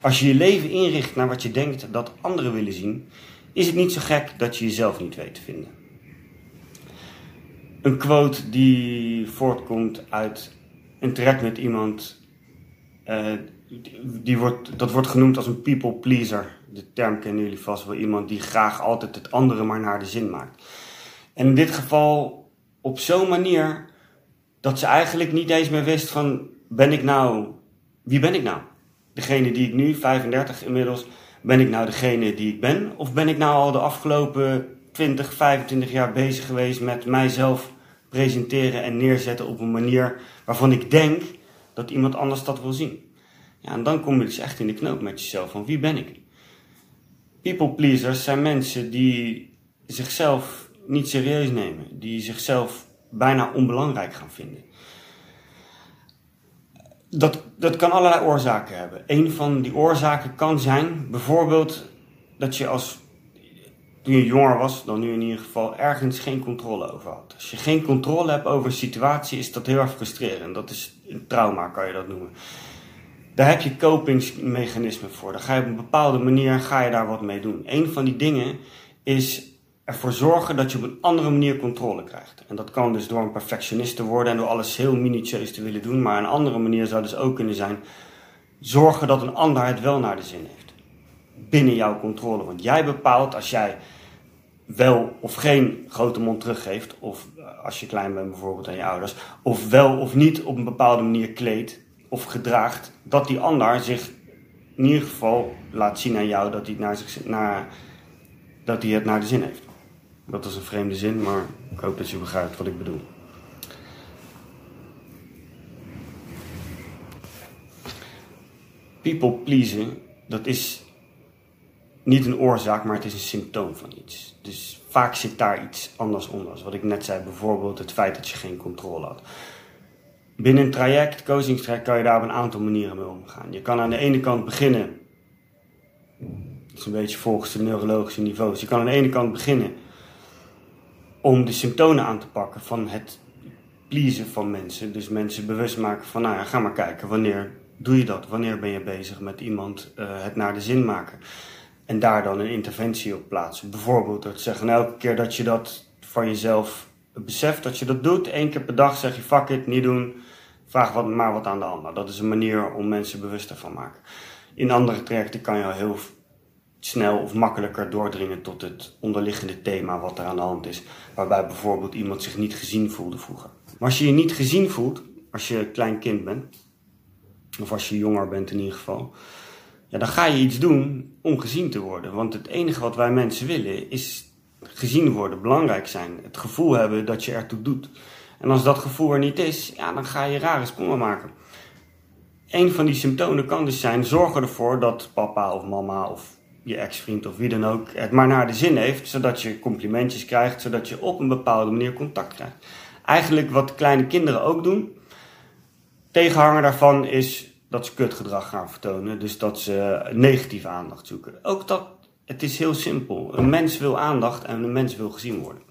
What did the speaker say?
Als je je leven inricht naar wat je denkt dat anderen willen zien, is het niet zo gek dat je jezelf niet weet te vinden. Een quote die voortkomt uit een track met iemand, uh, die wordt, dat wordt genoemd als een people pleaser. De term kennen jullie vast wel. Iemand die graag altijd het andere maar naar de zin maakt. En in dit geval op zo'n manier dat ze eigenlijk niet eens meer wist van, ben ik nou, wie ben ik nou? Degene die ik nu, 35 inmiddels, ben ik nou degene die ik ben? Of ben ik nou al de afgelopen 20, 25 jaar bezig geweest met mijzelf presenteren en neerzetten op een manier waarvan ik denk dat iemand anders dat wil zien? Ja, en dan kom je dus echt in de knoop met jezelf van wie ben ik? People pleasers zijn mensen die zichzelf niet serieus nemen, die zichzelf bijna onbelangrijk gaan vinden. Dat, dat kan allerlei oorzaken hebben. Een van die oorzaken kan zijn bijvoorbeeld dat je als toen je jonger was, dan nu in ieder geval, ergens geen controle over had. Als je geen controle hebt over een situatie, is dat heel erg frustrerend. Dat is een trauma, kan je dat noemen. Daar heb je kopingsmechanismen voor. Dan ga je op een bepaalde manier ga je daar wat mee doen. Een van die dingen is ervoor zorgen dat je op een andere manier controle krijgt. En dat kan dus door een perfectionist te worden en door alles heel minutieus te willen doen. Maar een andere manier zou dus ook kunnen zijn zorgen dat een ander het wel naar de zin heeft. Binnen jouw controle. Want jij bepaalt als jij wel of geen grote mond teruggeeft, of als je klein bent bijvoorbeeld aan je ouders, of wel of niet op een bepaalde manier kleedt of gedraagt, dat die ander zich in ieder geval laat zien aan jou dat naar zich, naar, dat hij het naar de zin heeft. Dat is een vreemde zin, maar ik hoop dat je begrijpt wat ik bedoel. People pleasen, dat is niet een oorzaak, maar het is een symptoom van iets. Dus vaak zit daar iets anders onder. Wat ik net zei, bijvoorbeeld het feit dat je geen controle had. Binnen een traject, coachingstraject, kan je daar op een aantal manieren mee omgaan. Je kan aan de ene kant beginnen, dat is een beetje volgens de neurologische niveaus. Je kan aan de ene kant beginnen om de symptomen aan te pakken van het pleasen van mensen. Dus mensen bewust maken van, nou ja, ga maar kijken, wanneer doe je dat? Wanneer ben je bezig met iemand uh, het naar de zin maken? En daar dan een interventie op plaatsen. Bijvoorbeeld door te zeggen, nou, elke keer dat je dat van jezelf beseft, dat je dat doet, één keer per dag zeg je, fuck it, niet doen, vraag wat, maar wat aan de ander. Dat is een manier om mensen bewuster van maken. In andere trajecten kan je al heel snel of makkelijker doordringen tot het onderliggende thema wat er aan de hand is. Waarbij bijvoorbeeld iemand zich niet gezien voelde vroeger. Maar als je je niet gezien voelt, als je een klein kind bent, of als je jonger bent in ieder geval, ja, dan ga je iets doen om gezien te worden. Want het enige wat wij mensen willen is gezien worden, belangrijk zijn. Het gevoel hebben dat je ertoe doet. En als dat gevoel er niet is, ja, dan ga je rare sprongen maken. Een van die symptomen kan dus zijn: zorg ervoor dat papa of mama of je ex-vriend of wie dan ook het maar naar de zin heeft, zodat je complimentjes krijgt, zodat je op een bepaalde manier contact krijgt. Eigenlijk wat kleine kinderen ook doen. Tegenhanger daarvan is dat ze kutgedrag gaan vertonen, dus dat ze negatieve aandacht zoeken. Ook dat, het is heel simpel. Een mens wil aandacht en een mens wil gezien worden.